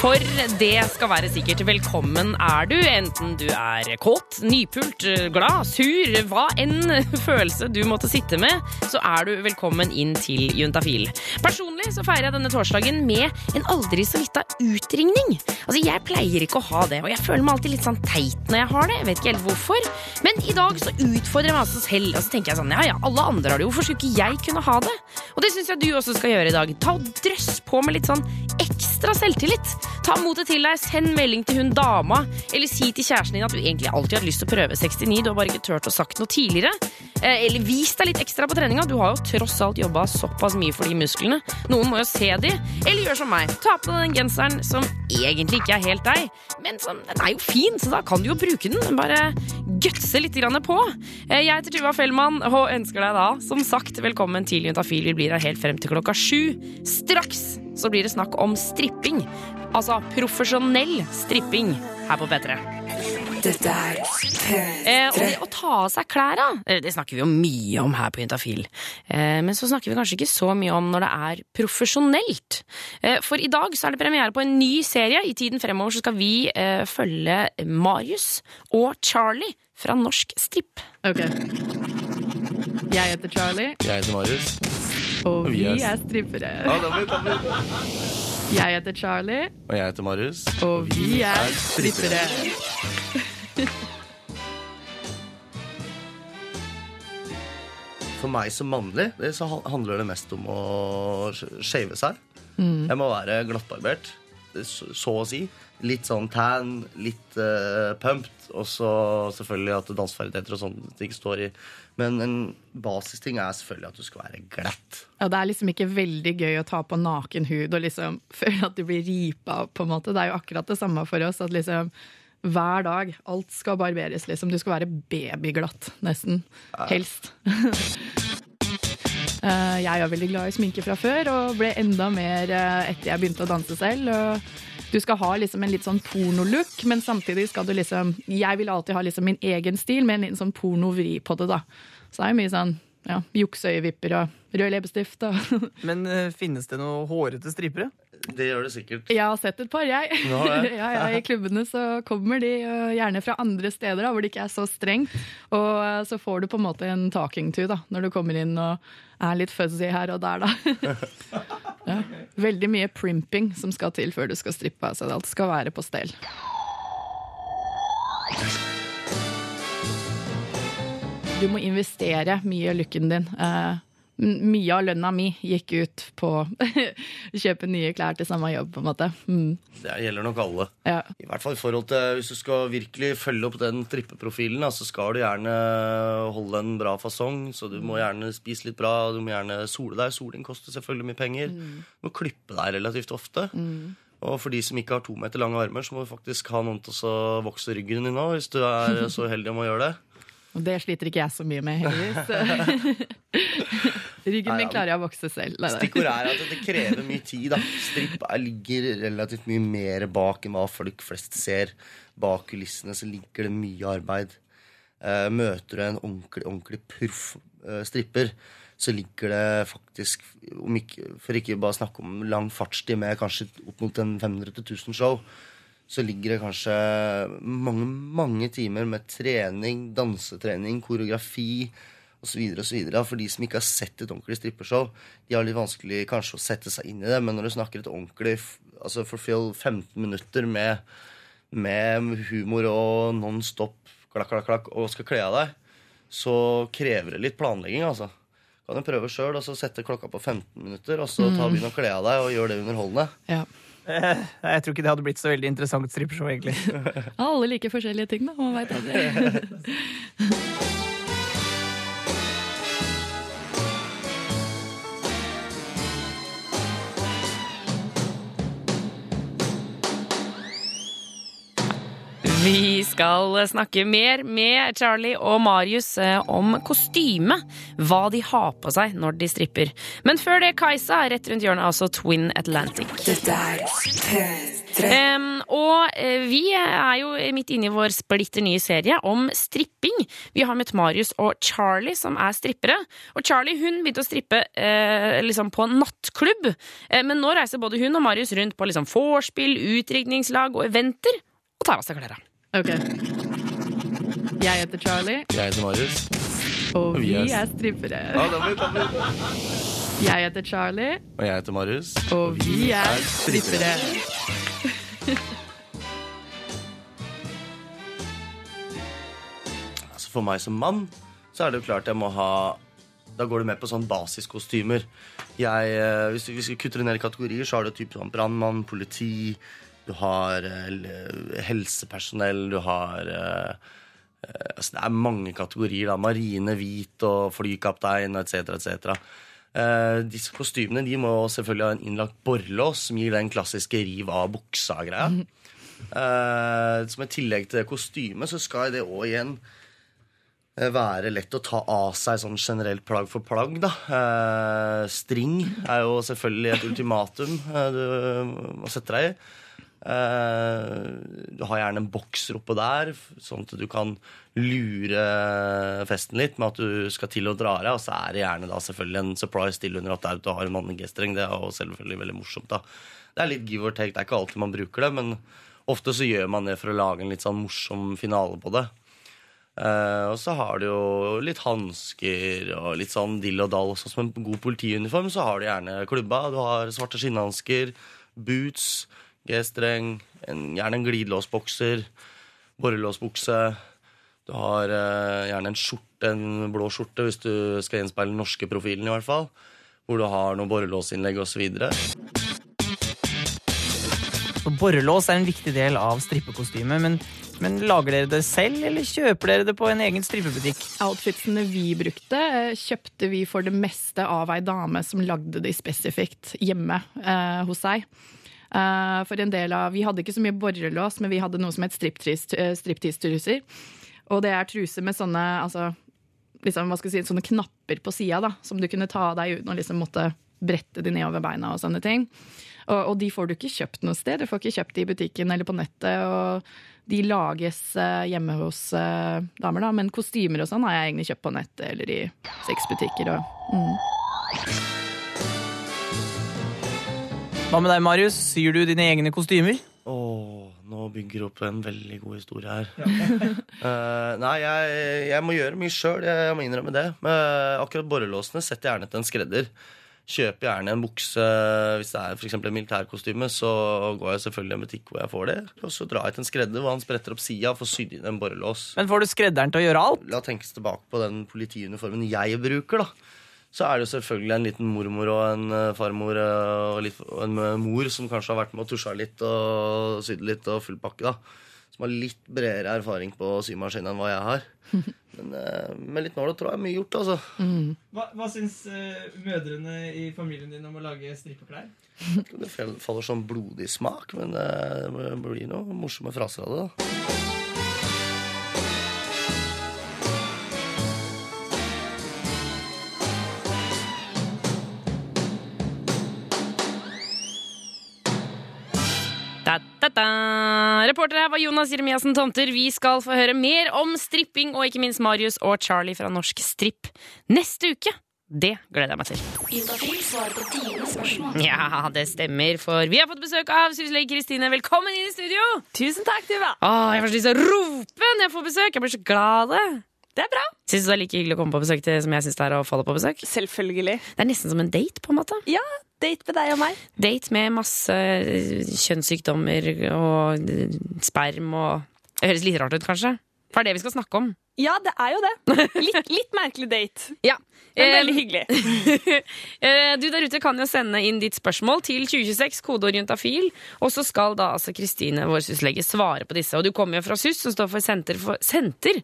For det skal være sikkert. Velkommen er du, enten du er kåt, nypult, glad, sur, hva enn følelse du måtte sitte med, så er du velkommen inn til Juntafil. Personlig så feirer jeg denne torsdagen med en aldri så lita utringning. Altså, jeg pleier ikke å ha det, og jeg føler meg alltid litt sånn teit når jeg har det. Jeg vet ikke helt hvorfor. Men i dag så utfordrer jeg meg altså selv, og så tenker jeg sånn, ja ja, alle andre har det jo, hvorfor skulle ikke jeg kunne ha det? Og det syns jeg du også skal gjøre i dag. Ta og drøss på med litt sånn ekstra selvtillit. Ta motet til deg, send melding til hun dama, eller si til kjæresten din at du egentlig alltid har lyst til å prøve 69, du har bare ikke turt å sagt noe tidligere. Eh, Eller vis deg litt ekstra på treninga, du har jo tross alt jobba såpass mye for de musklene. Noen må jo se de. Eller gjør som meg, ta på deg den genseren som egentlig ikke er helt deg, men som, den er jo fin, så da kan du jo bruke den. Bare gutse litt på. Eh, Jeg heter Tuva Fellmann og ønsker deg da, som sagt, velkommen til Juntafil. Vi blir her helt frem til klokka sju. Straks så blir det snakk om stripping. Altså profesjonell stripping her på P3. Eh, og det å ta av seg klærne, eh, det snakker vi jo mye om her på Juntafil. Eh, men så snakker vi kanskje ikke så mye om når det er profesjonelt. Eh, for i dag så er det premiere på en ny serie. I tiden fremover så skal vi eh, følge Marius og Charlie fra Norsk Stripp. Ok. Jeg heter Charlie, Jeg heter Marius. Og vi er- er strippere. Jeg heter Charlie, Og jeg heter Marius. og vi er strippere. For meg som mannlig så handler det mest om å sh- shave seg. Jeg må være glattbarbert, så å si. Litt sånn tan, litt uh, pumped, og så selvfølgelig at danseferdigheter og sånne ting står i. Men en basisting er selvfølgelig at du skal være glatt. Ja, det er liksom ikke veldig gøy å ta på naken hud og liksom føle at du blir ripa på en måte. Det er jo akkurat det samme for oss. At liksom hver dag, alt skal barberes, liksom. Du skal være babyglatt, nesten. Helst. Eh, Jeg er veldig glad i sminke fra før, og ble enda mer eh, etter jeg begynte å danse selv. Du skal ha liksom en litt sånn pornolook, men samtidig skal du liksom Jeg vil alltid ha liksom min egen stil, med en liten sånn pornovri på det, da. Så det er jo mye sånn ja, jukseøyevipper og rød leppestift og Men eh, finnes det noen hårete strippere? Det gjør det sikkert. Jeg har sett et par, jeg. Har ja, ja, I klubbene så kommer de øh, gjerne fra andre steder da, hvor det ikke er så strengt. Og øh, så får du på en måte en talking to da, når du kommer inn og er litt fuzzy her og der, da. ja. Veldig mye primping som skal til før du skal strippe. Altså. Alt skal være på stell. Du må investere mye i lykken din. Eh, mye av lønna mi gikk ut på å kjøpe nye klær til samme jobb, på en måte. Mm. Det gjelder nok alle. Ja. I hvert fall i forhold til Hvis du skal virkelig følge opp den trippeprofilen, så skal du gjerne holde en bra fasong. Så du må gjerne spise litt bra, du må gjerne sole deg. Soling koster selvfølgelig mye penger. Du må klippe deg relativt ofte. Og for de som ikke har to meter lange armer, så må du faktisk ha noen til å vokse ryggen din òg, hvis du er så uheldig om å gjøre det. Og det sliter ikke jeg så mye med, heldigvis. Ryggen min klarer jeg å vokse selv. Stikkord er at det krever mye tid. da Stripp er, ligger relativt mye mer bak enn hva folk flest ser. Bak kulissene så ligger det mye arbeid. Eh, møter du en ordentlig, ordentlig proff eh, stripper, så ligger det faktisk om ikke, For ikke bare å snakke om lang fartstid med kanskje opp mot en 500 til 1000 show, så ligger det kanskje mange, mange timer med trening, dansetrening, koreografi osv. For de som ikke har sett et ordentlig strippeshow, de har litt vanskelig kanskje å sette seg inn i det, men når du snakker et ordentlig altså fulfill 15 minutter med, med humor og non stop klakk, klakk, klakk, og skal kle av deg, så krever det litt planlegging, altså. Kan du prøve sjøl og så sette klokka på 15 minutter, og så ta begynne å kle av deg og gjøre det underholdende. Ja. Eh, Jeg tror ikke det hadde blitt så veldig interessant strippeshow, egentlig. Alle liker forskjellige ting, da. Man veit aldri. Vi skal snakke mer med Charlie og Marius eh, om kostyme. Hva de har på seg når de stripper. Men før det, Kajsa, rett rundt hjørnet, altså Twin Atlantic. Dette er P3. Og eh, vi er jo midt inne i vår splitter nye serie om stripping. Vi har møtt Marius og Charlie, som er strippere. Og Charlie hun begynte å strippe eh, liksom på nattklubb. Eh, men nå reiser både hun og Marius rundt på liksom vorspiel, utdrikningslag og eventer og tar av seg klærne. Ok. Jeg heter Charlie, Jeg heter Marius. og vi er- er strippere. Ja. Jeg heter Charlie, Og jeg heter Marius. og vi er strippere. Altså For meg som mann så er det jo klart jeg må ha Da går det med på sånn basiskostymer. Jeg, eh, hvis, du, hvis vi kutter ned i kategorier, så har du type sånn brannmann, politi, du har eh, helsepersonell, du har eh, eh, altså Det er mange kategorier. da, Marine, hvit og flykaptein etc. etc. Eh, disse kostymene de må selvfølgelig ha en innlagt borrelås som gir den klassiske riv av buksa-greia. Som et tillegg til kostymet så skal det òg igjen være lett å ta av seg sånn generelt plagg for plagg. da. String er jo selvfølgelig et ultimatum du må sette deg i. Eh, du har gjerne en bokser oppå der, sånn at du kan lure festen litt med at du skal til å dra deg. Og så er det gjerne da selvfølgelig en surprise til under at du har en mannegestreng. Det er jo selvfølgelig veldig morsomt. da. Det er litt give or take. Det er ikke alltid man bruker det, men ofte så gjør man det for å lage en litt sånn morsom finale på det. Uh, og så har du jo litt hansker og litt sånn dill og dall. Sånn som en god politiuniform, så har du gjerne klubba. Du har svarte skinnhansker, boots, G-streng, gjerne en glidelåsbokser, borrelåsbukse. Du har eh, gjerne en skjorte, en blå skjorte, hvis du skal gjenspeile den norske profilen, i hvert fall. Hvor du har noe borrelåsinnlegg osv. Så borrelås er en viktig del av strippekostymet, men, men lager dere det selv, eller kjøper dere det på en egen strippebutikk? Outfitsene vi brukte, eh, kjøpte vi for det meste av ei dame som lagde de spesifikt hjemme eh, hos seg. Eh, for en del av, Vi hadde ikke så mye borrelås, men vi hadde noe som het eh, striptease-truser. Og det er truser med sånne, altså, liksom, si, sånne knapper på sida, som du kunne ta av deg uten å liksom måtte brette de nedover beina og sånne ting. Og, og de får du ikke kjøpt noe sted. Du får ikke kjøpt de i butikken eller på nettet. og de lages eh, hjemme hos damer, da. Men kostymer og sånn har jeg egentlig kjøpt på nettet eller i sexbutikker. Og, mm. Hva med deg, Marius? Syr du dine egne kostymer? Åh, nå bygger du opp en veldig god historie her. uh, nei, jeg, jeg må gjøre mye sjøl. Jeg, jeg må innrømme det. Men akkurat borrelåsene setter jeg gjerne til en skredder. Kjøper gjerne en bukse hvis det er for en militærkostyme. Så går jeg selvfølgelig i en butikk hvor jeg får det. Og så drar jeg til en skredder hvor han spretter opp sida og får sydd inn en borrelås. Men får du skredderen til å gjøre alt? La tenkes tilbake på den politiuniformen jeg bruker, da. Så er det jo selvfølgelig en liten mormor og en eh, farmor eh, og, litt, og en eh, mor som kanskje har vært med og tusja litt og sydd litt og full pakke, da. Som har litt bredere erfaring på symaskin enn hva jeg har. Men eh, med litt nål og tråd er mye gjort, altså. Hva, hva syns mødrene i familien din om å lage strippeklær? Det faller sånn blodig smak, men det blir noe morsomme fraser av det. Da, Reporter her var Jonas Jeremiassen Tomter. Vi skal få høre mer om stripping og ikke minst Marius og Charlie fra Norsk Stripp neste uke. Det gleder jeg meg til. Ja, det stemmer, for vi har fått besøk av syslege Kristine. Velkommen inn i studio! Tusen takk, Tuva. Åh, jeg får så lyst til å rope når jeg får besøk. Jeg blir så glad av det. Det er bra. Syns du det er like hyggelig å komme på besøk til som jeg syns det er å falle på besøk? Selvfølgelig. Det er nesten som en date, på en måte. Ja, date med deg og meg. Date med masse eh, kjønnssykdommer og eh, sperm og Det høres litt rart ut, kanskje? For det er det vi skal snakke om. Ja, det er jo det. Litt, litt merkelig date, Ja. men veldig hyggelig. eh, du der ute kan jo sende inn ditt spørsmål til 2026, kodeorientafil. Og så skal da altså Kristine, vår syslege, svare på disse. Og du kommer jo fra SUS, som står for Senter for Senter!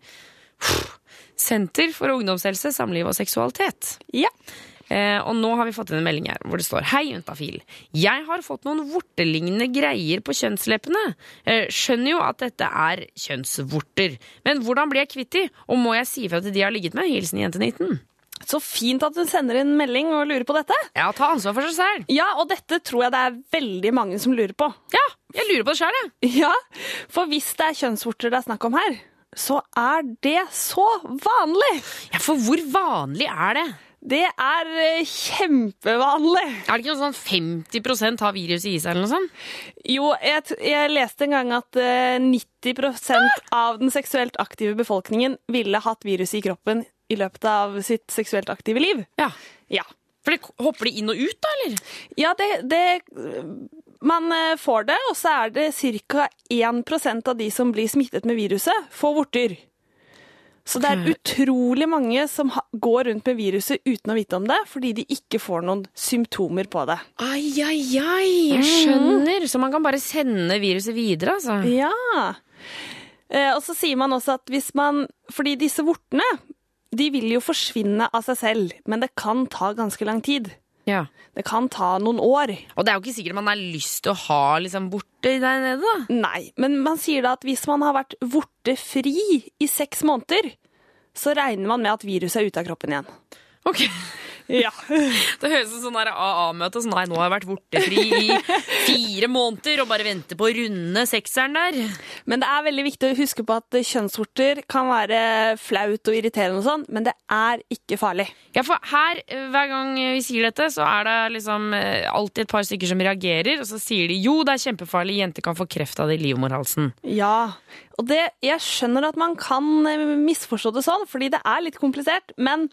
Senter for ungdomshelse, samliv og seksualitet. Ja. Eh, og nå har vi fått inn en melding her hvor det står Hei, juntafil. Jeg har fått noen vortelignende greier på kjønnsleppene. Eh, skjønner jo at dette er kjønnsvorter. Men hvordan blir jeg kvitt de? Og må jeg si ifra til de jeg har ligget med? Hilsen jente 19. Så fint at hun sender inn melding og lurer på dette. Ja, ta ansvar for seg selv. Ja, og dette tror jeg det er veldig mange som lurer på. Ja, jeg lurer på det sjøl, jeg. Ja, for hvis det er kjønnsvorter det er snakk om her, så er det så vanlig. Ja, for hvor vanlig er det? Det er eh, kjempevanlig. Er det ikke noe sånn 50% har viruset i seg, eller noe sånt? Jo, jeg, jeg leste en gang at eh, 90% av den seksuelt aktive befolkningen ville hatt viruset i kroppen i løpet av sitt seksuelt aktive liv. Ja. Ja. For det, hopper de inn og ut, da, eller? Ja, det, det Man eh, får det, og så er det ca. 1% av de som blir smittet med viruset, får vorter. Så det er utrolig mange som går rundt med viruset uten å vite om det, fordi de ikke får noen symptomer på det. Ai, ai, ai, jeg skjønner. Så man kan bare sende viruset videre, altså? Ja. Eh, og så sier man også at hvis man Fordi disse vortene, de vil jo forsvinne av seg selv, men det kan ta ganske lang tid. Ja. Det kan ta noen år. Og det er jo ikke sikkert man har lyst til å ha liksom borte der nede, da. Nei, men man sier da at hvis man har vært vortefri i seks måneder, så regner man med at viruset er ute av kroppen igjen. Ok. Ja. Det høres ut som sånn AA-møte. Sånn, nei, nå har jeg vært vortefri i fire måneder og bare venter på å runde sekseren der. Men det er veldig viktig å huske på at kjønnsvorter kan være flaut og irriterende og sånn, men det er ikke farlig. Ja, for her, eh, hver gang vi sier dette, så er det liksom eh, alltid et par stykker som reagerer, og så sier de jo, det er kjempefarlig, jenter kan få kreft av det i livmorhalsen. Ja, og det, jeg skjønner at man kan eh, misforstå det sånn, fordi det er litt komplisert, men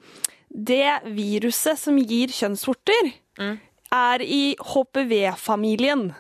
det viruset som gir kjønnsvorter, er i HPV-familien.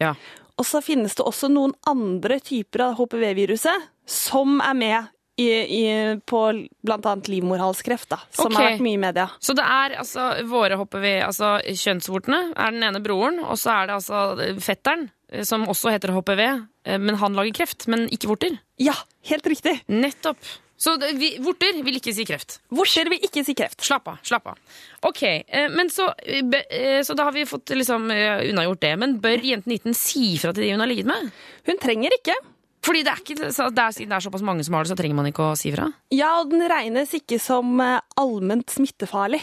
Ja. Og så finnes det også noen andre typer av HPV-viruset som er med i, i, på bl.a. livmorhalskreft, da, som okay. har vært mye i media. Så det er altså våre HPV, altså kjønnsvortene, er den ene broren, og så er det altså fetteren, eh, som også heter HPV, eh, men han lager kreft, men ikke vorter. Ja, helt riktig. Nettopp. Så det, vi, vorter vil ikke si kreft. Vorter vil ikke si kreft. Slapp av. slapp av. Ok, eh, men så, eh, eh, så da har vi fått liksom unnagjort det. Men bør jenten 19 si fra til de hun har ligget med? Hun trenger ikke. Fordi det er ikke, så det er, det er såpass mange som har det, så trenger man ikke å si fra? Ja, og den regnes ikke som allment smittefarlig.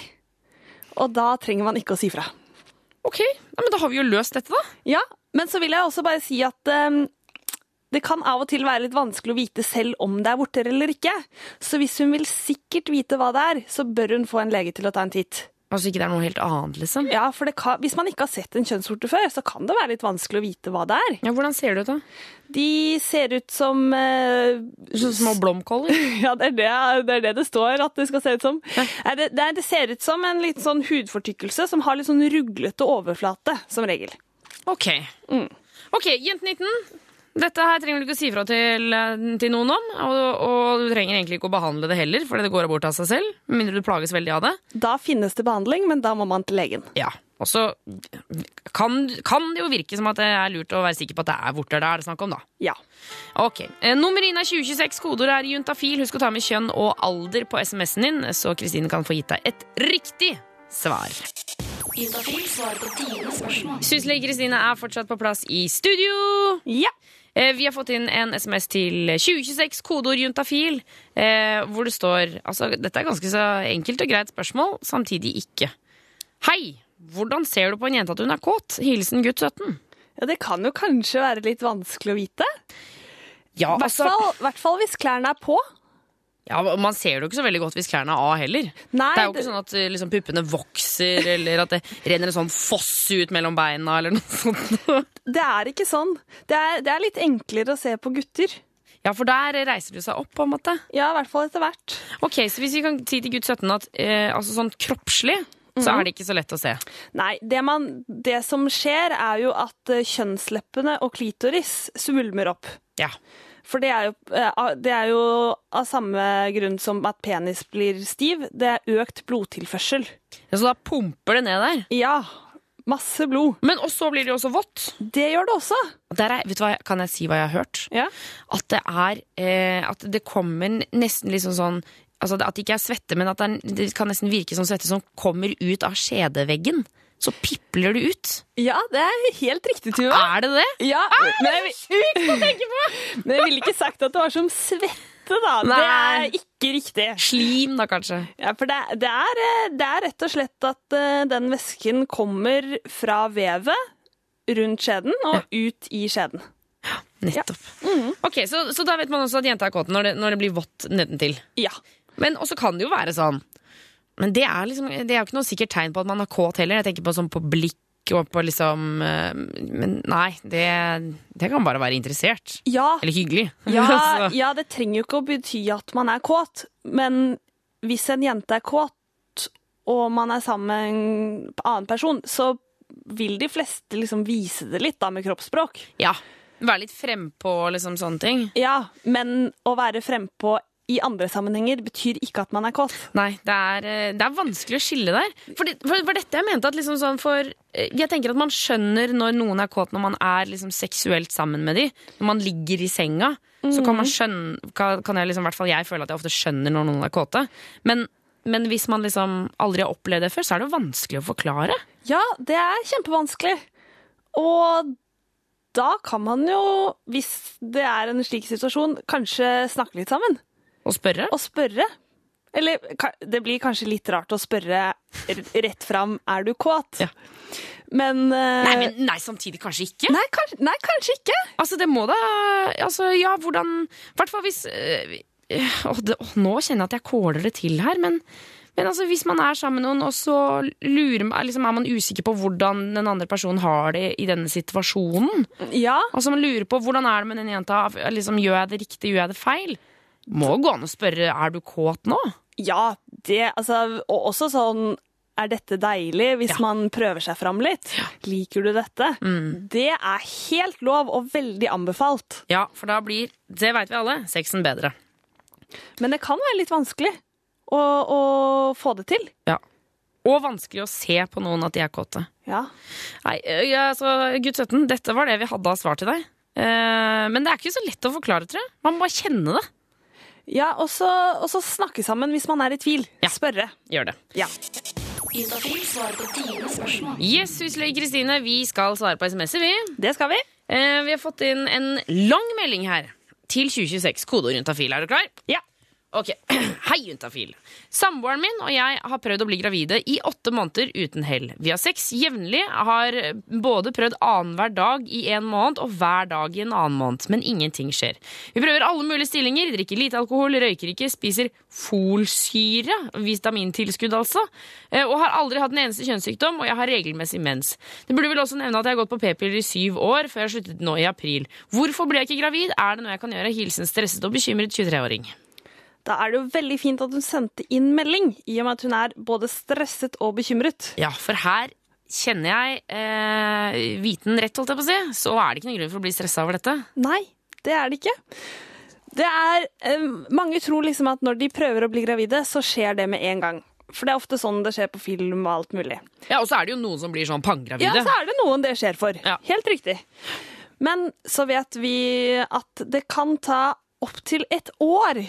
Og da trenger man ikke å si fra. Ok, ja, men da har vi jo løst dette, da. Ja, men så vil jeg også bare si at eh, det kan av og til være litt vanskelig å vite selv om det er vorter eller ikke. Så hvis hun vil sikkert vite hva det er, så bør hun få en lege til å ta en titt. Altså ikke det er noe helt annet, liksom. Ja, for det kan, Hvis man ikke har sett en kjønnsvorte før, så kan det være litt vanskelig å vite hva det er. Ja, Hvordan ser det ut, da? De ser ut som eh, Som små blomkåler? Ja, det er det, det er det det står at det skal se ut som. Det, det, ser ut som en litt sånn hudfortykkelse som har litt sånn ruglete overflate, som regel. Ok. Ok, Jente 19. Dette her trenger du ikke å si fra til, eh, til noen om. Og, og du trenger egentlig ikke å behandle det heller, fordi det går bort av seg selv. Med mindre du plages veldig av det. Da finnes det behandling, men da må man til legen. Ja. Og så kan, kan det jo virke som at det er lurt å være sikker på at det er vorter det er det snakk om, da. Ja. Ok. Eh, Nummer inn er 2026. Kodeord er juntafil. Husk å ta med kjønn og alder på SMS-en din, så Kristine kan få gitt deg et riktig svar. Juntafil svarer på dine spørsmål. Syslege Kristine er fortsatt på plass i studio. Ja. Eh, Vi har fått inn en SMS til 2026, kodeord juntafil, eh, hvor det står altså, Dette er ganske så enkelt og greit spørsmål, samtidig ikke. Hei! Hvordan ser du på en jente at hun er kåt? Hilsen gutt 17. ja, det kan jo kanskje være litt vanskelig å vite. Ja, altså, hvert fall hvis klærne er på. Ja, Man ser det jo ikke så veldig godt hvis klærne er av heller. Nei, det er jo ikke sånn at eh, liksom, puppene vokser, eller at det renner en sånn foss ut mellom beina, eller noe sånt. det er ikke sånn. Det er, det er litt enklere å se på gutter. Ja, for der reiser du seg opp, på en måte. Ja, i hvert fall etter hvert. Ok, Så hvis vi kan si til gutt 17 at eh, altså sånn kroppslig, så er det ikke så lett å se. Nei, det, man, det som skjer er jo at eh, kjønnsleppene og klitoris svulmer opp. Ja. For det er, jo, eh, det er jo av samme grunn som at penis blir stiv. Det er økt blodtilførsel. Ja, Så da pumper det ned der. Ja, masse blod. Men og så blir det jo også vått. Det gjør det også. Der er, vet du hva, Kan jeg si hva jeg har hørt? Ja. At det er eh, At det kommer nesten liksom sånn Altså At det ikke er svette, men at det, er, det kan nesten virke som svette som kommer ut av skjedeveggen. Så pipler det ut. Ja, det er helt riktig, Tuva. Er det det? Ja, ah, det er sjukt å tenke på! men jeg ville ikke sagt at det var som svette. da. da. Det er ikke riktig. Slim, da, kanskje. Ja, for det, det, er, eh, det er rett og slett at eh, den væsken kommer fra vevet rundt skjeden og ut i skjeden. Nettopp. Ok, så, så da vet man også at jenta er kåt når det, når det blir vått nedentil. Ja. Men også kan det jo være sånn Men det er, liksom, det er jo ikke noe sikkert tegn på at man er kåt heller. Jeg tenker på sånn på blikk og på liksom eh, Men nei, det, det kan bare være interessert. Ja, Eller hyggelig. ja, ja, det trenger jo ikke å bety at man er kåt, men hvis en jente er kåt, og man er sammen med en annen person, så vil de fleste liksom vise det litt da med kroppsspråk. ja. Være litt frempå og liksom sånne ting. Ja, men å være frempå i andre sammenhenger betyr ikke at man er kåt. Nei, det er, eh, det er vanskelig å skille der. For, det, for, for dette jeg mente at liksom sånn for eh, Jeg tenker at man skjønner når noen er kåt når man er liksom seksuelt sammen med dem. Når man ligger i senga. Så kan man skjønne kan, kan jeg liksom, i hvert fall jeg føle at jeg ofte skjønner når noen er kåte. Men, men hvis man liksom aldri har opplevd det før, så er det vanskelig å forklare. Ja, det er kjempevanskelig. Og da kan man jo, hvis det er en slik situasjon, kanskje snakke litt sammen. Å spørre. Å spørre. Eller det blir kanskje litt rart å spørre rett fram er du kåt? Ja. Men, uh, Nei, men nei, samtidig kanskje ikke. nei, kanskje, nei, kanskje ikke. Altså, det må da Altså, ja, hvordan I hvert fall hvis øh, øh, det, åh, Nå kjenner jeg at jeg kåler det til her, men, men altså, hvis man er sammen med noen, og så lurer liksom, er man usikker på hvordan den andre personen har det i denne situasjonen Ja, Altså, man lurer på hvordan er det med den jenta. Liksom, gjør jeg det riktig, gjør jeg det feil? Må gå an å spørre er du kåt nå. ja det, altså, og også sånn er dette deilig hvis Ja. man prøver seg fram litt? Liker du dette? Det er helt lov og veldig anbefalt. Ja, for da blir, det veit vi alle, sexen bedre. Men det kan være litt vanskelig å, å få det til. Ja. Og vanskelig å se på noen at de er kåte. Ja. Nei, altså, gutt 17, dette var det vi hadde av svar til deg. Eh, men det er ikke så lett å forklare, tror jeg. Man må kjenne det. Ja, og så snakke sammen hvis man er i tvil. Ja. Spørre. Gjør det. Ja. Juntafil svarer på dine spørsmål. Yes, huslege Kristine, vi skal svare på SMS-er, vi. Det skal vi. Eh, vi har fått inn en lang melding her. Til 2026. Kodeord juntafil. Er du klar? Ja. Ok. Hei, juntafil. Samboeren min og jeg har prøvd å bli gravide i åtte måneder uten hell. Vi har sex jevnlig, har både prøvd annenhver dag i en måned og hver dag i en annen måned, men ingenting skjer. Vi prøver alle mulige stillinger, drikker lite alkohol, røyker ikke, spiser folsyre, vitamintilskudd altså, eh, og har aldri hatt en eneste kjønnssykdom, og jeg har regelmessig mens. Det burde vel også nevne at jeg har gått på p-piller i syv år, før jeg sluttet nå i april. Hvorfor ble jeg ikke gravid? Er det noe jeg kan gjøre? Hilsen stresset og bekymret 23-åring. Da er det jo veldig fint at hun sendte inn melding, i og med at hun er både stresset og bekymret. Ja, for her kjenner jeg eh, viten rett, holdt jeg på å si, så er det ikke noen grunn for å bli stressa over dette. Nei, det er det ikke. Det er, eh, mange tror liksom at når de prøver å bli gravide, så skjer det med en gang. For det er ofte sånn det skjer på film og alt mulig. Ja, Og så er det jo noen som blir sånn Ja, så er det noen det skjer for. Ja. Helt riktig. Men så vet vi at det kan ta opptil et år.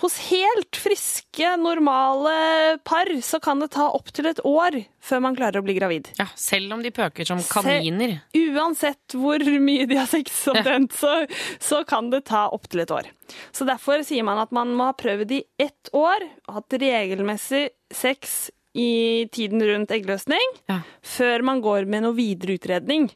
Hos helt friske, normale par så kan det ta opptil et år før man klarer å bli gravid. Ja, Selv om de pøker som kaniner. Uansett hvor mye de har sex, omtrent, så, så kan det ta opptil et år. Så derfor sier man at man må ha prøvd i ett år hatt regelmessig sex i tiden rundt eggløsning, Ja. før man går med noe videre utredning.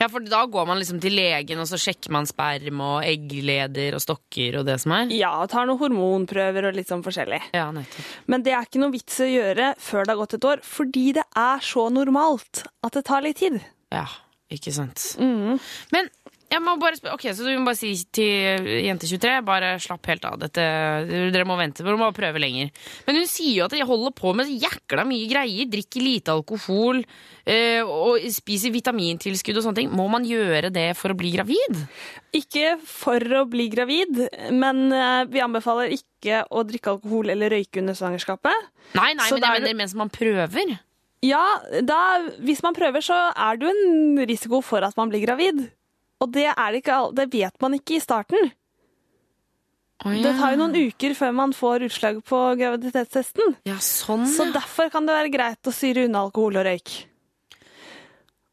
Ja, for da går man liksom til legen, og så sjekker man sperm og eggleder og stokker og det som er. Ja, og tar noen hormonprøver og litt sånn forskjellig. Ja, nettopp. Men det er ikke noe vits å gjøre før det har gått et år, fordi det er så normalt at det tar litt tid. Ja, ikke sant. Men jeg må bare spørre, ok, så du må bare si til jente 23, bare slapp helt av. Dette, dere må vente, dere må prøve lenger. Men hun sier jo at de holder på med jækla mye greier. Drikker lite alkohol eh, og spiser vitamintilskudd og sånne ting. Må man gjøre det for å bli gravid? Ikke for å bli gravid, men eh, vi anbefaler ikke å drikke alkohol eller røyke under svangerskapet. Nei, nei, Så men jeg det- mener mens man prøver. Ja, da, hvis man prøver, så er det jo en risiko for at man blir gravid. Og det, er det, ikke, det vet man ikke i starten. Det tar jo noen uker før man får utslag på graviditetstesten. Ja, sånn, Så derfor kan det være greit å styre unna alkohol og røyk.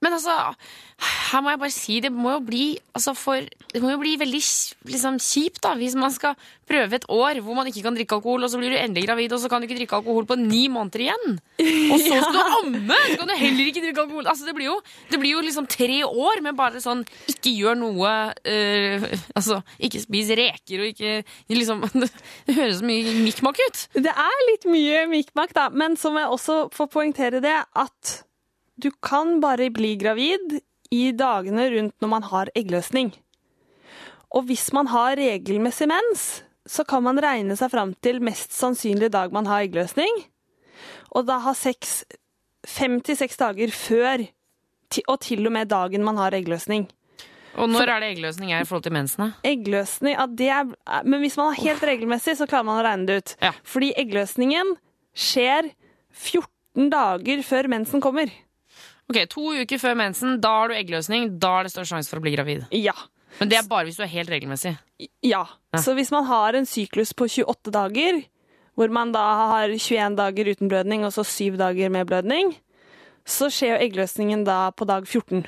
Men altså, her må jeg bare si, det må jo bli, altså for, det må jo bli veldig liksom, kjipt da, hvis man skal prøve et år hvor man ikke kan drikke alkohol, og så blir du endelig gravid, og så kan du ikke drikke alkohol på ni måneder igjen. Og så skal du amme, så kan du heller ikke drikke alkohol. Altså, det blir jo, det blir jo liksom tre år med bare sånn, ikke gjør noe, øh, altså, ikke spis reker, og ikke, liksom, det høres så mye mikmak ut. Det er litt mye mikmak, da, men så må jeg også få poengtere det at du kan bare bli gravid i dagene rundt når man har eggløsning. Og hvis man har regelmessig mens, så kan man regne seg fram til mest sannsynlig dag man har eggløsning, og da ha sex fem til seks dager før, og til og med dagen man har eggløsning. Og når er det eggløsning er i forhold til mensen? Eggløsning, ja, det er, men hvis man har helt regelmessig, så klarer man å regne det ut. Ja. Fordi eggløsningen skjer 14 dager før mensen kommer. Ok, To uker før mensen, da har du eggløsning. Da er det større sjanse for å bli gravid. Ja. Men det er bare hvis du er helt regelmessig. Ja. Ja. Så hvis man har en syklus på 28 dager, hvor man da har 21 dager uten blødning og så 7 dager med blødning, så skjer jo eggløsningen da på dag 14.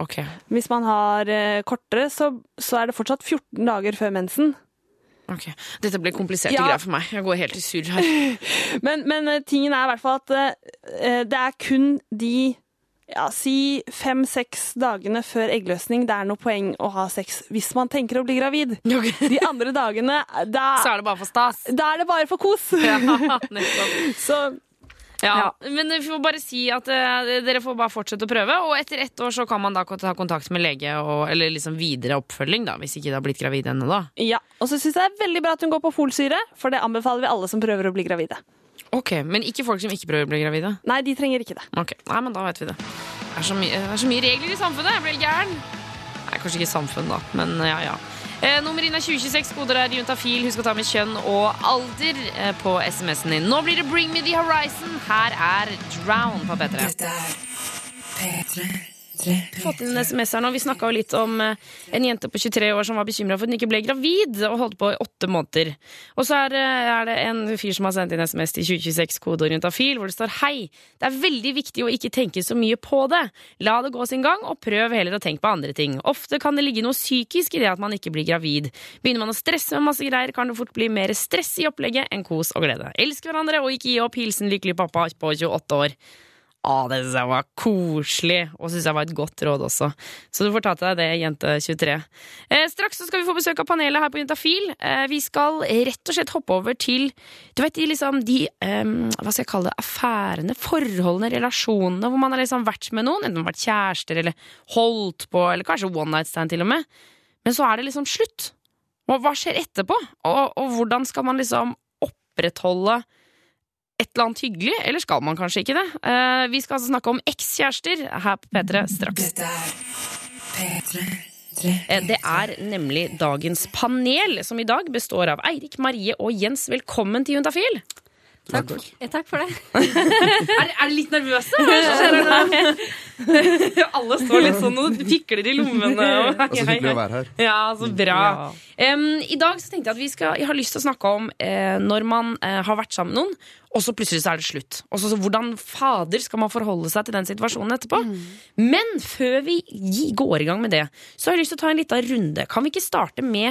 Ok. Hvis man har eh, kortere, så, så er det fortsatt 14 dager før mensen. ok. Dette ble kompliserte Ja. greier for meg. Jeg går helt i surr her. Men, men eh, tingen er i hvert fall at eh, det er kun de ja, si fem-seks dagene før eggløsning det er noe poeng å ha sex hvis man tenker å bli gravid. Okay. De andre dagene, da, Så er det bare for stas. da er det bare for kos. Ja. Så Ja, Ja. Men vi får bare si at uh, dere får bare fortsette å prøve, og etter ett år så kan man da ta kontakt med lege, og, eller liksom videre oppfølging, da, hvis ikke det har blitt gravid ennå, da. ja. Og så syns jeg det er veldig bra at hun går på folsyre, for det anbefaler vi alle som prøver å bli gravide. Ok, Men ikke folk som ikke prøver å bli gravide? Nei, de trenger ikke det. Ok, Nei, men da vet vi det. Det er så, mye, det er så mye regler i samfunnet. Jeg blir gæren. Nei, kanskje ikke samfunn, da, men ja, ja. Eh, nummer inn er 2026. Koder er juntafil. Husk å ta med kjønn og alder eh, på SMS-en din. Nå blir det Bring Me The Horizon. Her er Drown på P3. Fått inn en SMS her nå. Vi snakka litt om eh, en jente på 23 år som var bekymra for at hun ikke ble gravid, og holdt på i åtte måneder. Og så er, det- er det en fyr som har sendt inn SMS til 2026 kodeorientafil, hvor det står hei. Det er veldig viktig å ikke tenke så mye på det. La det gå sin gang, og prøv heller å tenke på andre ting. Ofte kan det ligge noe psykisk i det at man ikke blir gravid. Begynner man å stresse med masse greier, kan det fort bli mer stress i opplegget enn kos og glede. Elsk hverandre og ikke gi opp. Hilsen lykkelig pappa på 28 år. Å, det synes jeg var koselig, og synes jeg var et godt råd også. Så du får ta til deg det, jente 23. Eh, straks så skal vi få besøk av panelet her på Juntafil. Eh, vi skal rett og slett hoppe over til du vet, de, liksom, de eh, hva skal jeg kalle det, affærene, forholdene, relasjonene, hvor man har liksom vært med noen, enten vært kjærester eller holdt på, eller kanskje one night stand til og med. Men så er det liksom slutt. Hva skjer etterpå? Og, og hvordan skal man liksom opprettholde et eller annet hyggelig, eller skal man kanskje ikke det? Eh, vi skal altså snakke om ekskjærester her på P3 straks. Eh, Det er nemlig dagens panel, som i dag består av Eirik, Marie og Jens. Velkommen til Juntafil. Takk, takk for det. Er, er dere litt nervøse? Alle står litt sånn og fikler i lommene. Og, å være her. Ja, så bra. Um, I dag så tenkte jeg at vi skal, jeg har lyst til å snakke om uh, når man uh, har vært sammen med noen, og så plutselig så er det slutt. Og så så hvordan fader skal man forholde seg til den situasjonen etterpå? Men før vi gi- går i gang med det, så har jeg lyst til å ta en liten runde. Kan vi ikke starte med